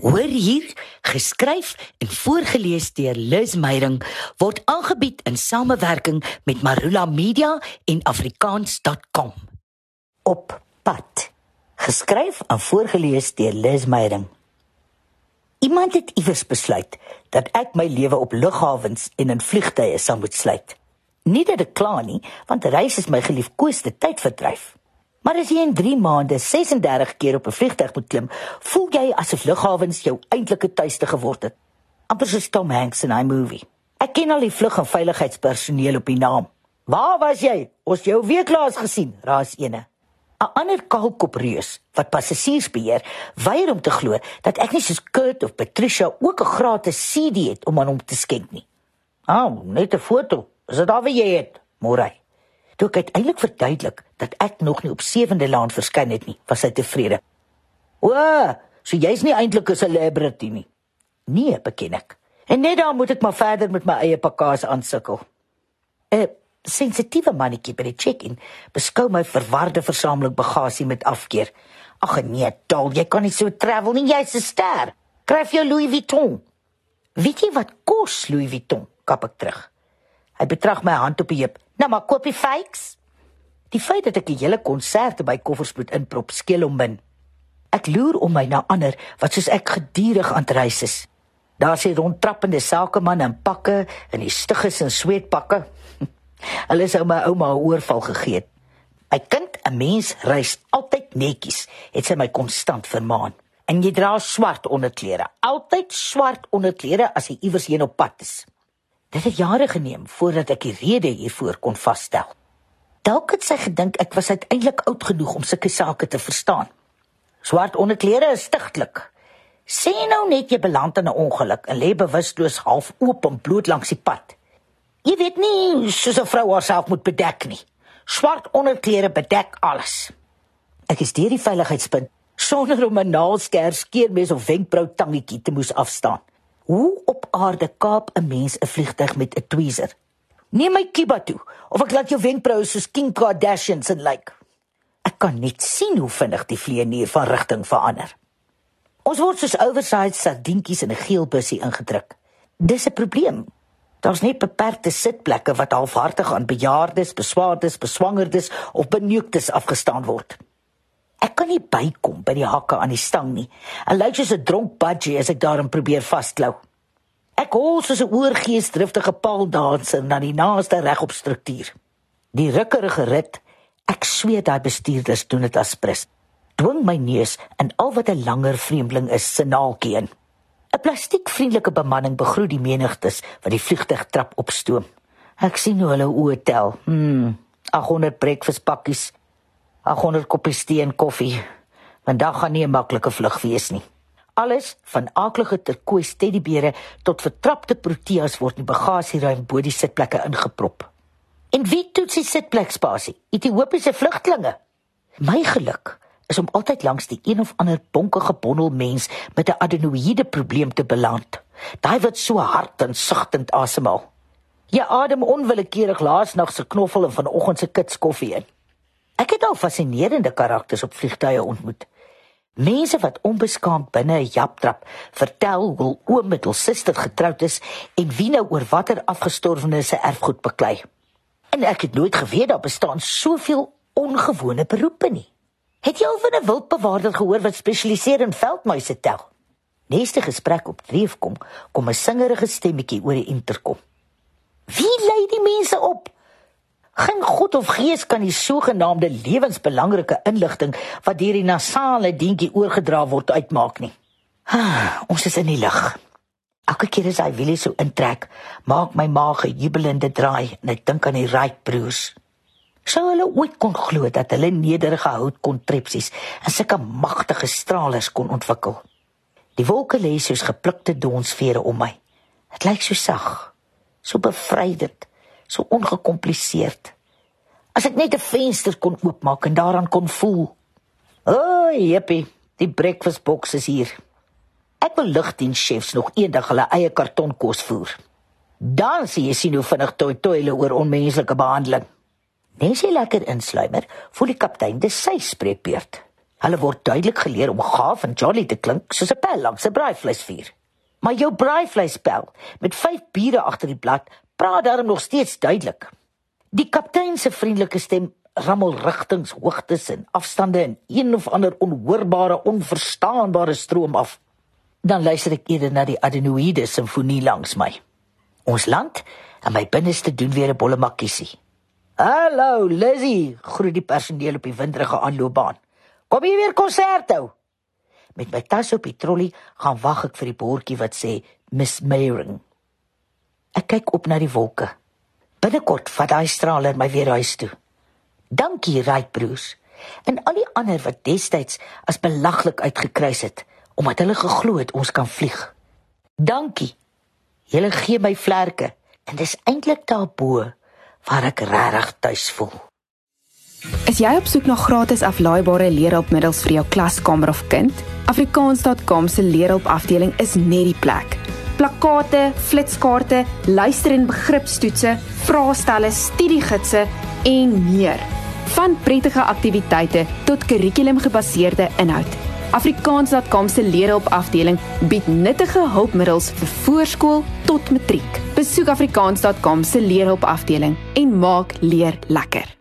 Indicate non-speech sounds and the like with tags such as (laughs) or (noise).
Hoor hier, geskryf en voorgeles deur Liz Meyering word aangebied in samewerking met Marula Media en afrikaans.com. Op pad. Geskryf en voorgeles deur Liz Meyering. Iemand het iewers besluit dat ek my lewe op lughawens en in vliegtye sal moet sluit. Nie dat ek kla nie, want reis is my geliefkoeste tydverdryf. Maar as jy in 3 maande 36 keer op 'n vliegtuig moet klim, voel jy asof lughawens jou eintlike tuiste geword het. amper soos Tom Hanks in 'n movie. Ek ken al die vlug- en veiligheidspersoneel op die naam. Waar was jy? Ons jou week laas gesien, raas ene. 'n Ander kaalkopreus wat passasiers beheer, weier om te glo dat ek nie soos Kurt of Patricia ook 'n gratis CD het om aan hom te skenk nie. Ah, oh, net 'n foto. Is dit al wat jy het? Môre. Toe ek uiteindelik verduidelik dat ek nog nie op sewende laan verskyn het nie, was hy tevrede. O, so jy's nie eintlik 'n celebrity nie. Nee, beken ek. En net dan moet ek maar verder met my eie pakkaas aansukkel. 'n Sensitiewe mannetjie by die check-in beskou my verwarde versameling bagasie met afkeer. Ag nee, dol, jy kan nie so travel nie, jy's 'n ster. Kryf jou Louis Vuitton. Weet jy wat kos Louis Vuitton? Kap ek terug. Hy betrag my hand op die heup. Nou maar koop die fakes. Die feit dat ek 'n hele konsert by koffers moet inprop, skeel hom min. Ek loer om my na ander wat soos ek gedurig aan reis is. Daar sien rondtrappende sakemanne in pakke en die stigges in sweetpakke. (laughs) Hulle sou my ouma 'n oorval gegee het. My kind, 'n mens reis altyd netjies, het sy my konstant vermaan. En jy dra swart onderklere, altyd swart onderklere as jy iewers heen op pad is. Dit het jare geneem voordat ek die rede hiervoor kon vasstel. Dalk het sy gedink ek was uiteindelik oud genoeg om sulke sake te verstaan. Swart onderklere is stigtelik. Sê nou net jy beland in 'n ongeluk en lê bewusteloos half oop en bloot langs die pad. Jy weet nie soos 'n vrou haarself moet bedek nie. Swart onderklere bedek alles. Ek is deur die veiligheidspunt sonder om 'n naalskerp skeermes of wenkbrau tangetjie te moes afstaan. Hoe aarde kaap 'n mens 'n vliegtyg met 'n tweezer? Neem my kiba toe of ek laat jou wenkbroue soos Kim Kardashian se lyk. Like. Ek kan net sien hoe vinnig die vlieënier van rigting verander. Ons word soos oversized sardientjies in 'n geel bussie ingedruk. Dis 'n probleem. Daar's net beperkte sitplekke wat halfhartig aan bejaardes, beswaardes, beswangerdes of beneuktes afgestaan word. Ek kan nie bykom by die hakke aan die stang nie. En lyk soos 'n dronk budgie as ek daarin probeer vasklou. Ek hol soos 'n oorgeesdriftige paaldanser na die naaste regop struktuur. Die rukkerige rit, ek sweet daai bestuurders doen dit as prins. Dwing my neus in al wat 'n langer vreemdeling is se naaltjie in. 'n Plastiekvriendelike bemanning begroet die menigtes wat die vliegtuig trap opstoom. Ek sien hoe hulle oë tel. Hm, 800 breakfastpakkies 800 koppies tee en koffie. Vandag gaan nie 'n maklike vlug wees nie. Alles van aaklige turkoois teddybere tot vertrapte proteas word in bagasieruim bo die sitplekke ingeprop. En wie toets die sitplekspasie? Ethiopiese vlugtlinge. My geluk is om altyd langs die een of ander bonkige bondel mens met 'n adenoïde probleem te beland. Daai wat so hard en sagtend asemhaal. Jy adem onwillekeurig laasnag se knoffel en vanoggend se kits koffie in. Ek het al fascinerende karakters op vliegtye ontmoet. Mense wat onbeskaamd binne 'n japtrap vertel hoe oom met hul suster getroud is en wie nou oor watter afgestorwenes se erfgoed beklei. En ek het nooit geweet daar bestaan soveel ongewone beroepe nie. Het jy al van 'n wildbewaarder gehoor wat spesialiseer in veldmuise tel? Neste gesprek op dreef kom, kom 'n singerige stemmetjie oor die interkom. Wie lei die mense op? Geen God of Gees kan die sogenaamde lewensbelangrike inligting wat deur die nasale dientjie oorgedra word uitmaak nie. Ah, ons is in die lug. Elke keer as hy wiele so intrek, maak my maag 'n jubelende draai en ek dink aan die Wright broers. Sou hulle ooit kon glo dat hulle nederige houtkontrepsies en sulke magtige stralers kon ontwikkel? Die wolke lê soos geplukte donsvere om my. Dit lyk so sag, so bevrydend so ongekompliseerd. As ek net 'n venster kon oopmaak en daaraan kon voel. O, oh, jippie, die breakfast box is hier. Ek wil lugdienschefs nog eendag hulle eie kartonkos voer. Dan sien jy sien hoe vinnig toi toi hulle oor onmenslike behandeling. Nes jy lekker insluimer, voel die kaptein dis sy spreekbeurt. Hulle word duidelik geleer om gaaf en jolly te klink soos 'n pel langs 'n braaivleisvuur. Maar jou braaivleispel met 5 bure agter die blad praat daarom nog steeds duidelik. Die kaptein se vriendelike stem rammel rigtings, hoogtes en afstande in een of ander onhoorbare, onverstaanbare stroom af. Dan luister ek eerder na die adenoïde simfonie langs my. Ons land en my binneste doen weer 'n bolle makkiesie. Hallo Lizzie, groet die personeel op die windrige aanloopbaan. Kom jy weer konsert hou? Met my tas op die trolly gaan wag ek vir die bordjie wat sê Miss Mayring. Ek kyk op na die wolke. Binnekort vat daai straler my weer huis toe. Dankie Wright broers en al die ander wat destyds as belaglik uitgekruis het omdat hulle geglo het ons kan vlieg. Dankie. Julle gee my vlerke en dis eintlik daarbo waar ek regtig tuis voel. Is jy op soek na gratis aflaaibare leerhulpmiddels vir jou klaskamer of kind? Afrikaans.com se leerhulpafdeling is net die plek. Plakkate, flitskaarte, luister- en begripstoetse, vraestelle, studiegidse en meer van prettige aktiwiteite tot kurrikulumgebaseerde inhoud. Afrikaans.com se leerhulpafdeling bied nuttige hulpmiddels vir voorskool tot matriek. Besoek afrikaans.com se leerhulpafdeling en maak leer lekker.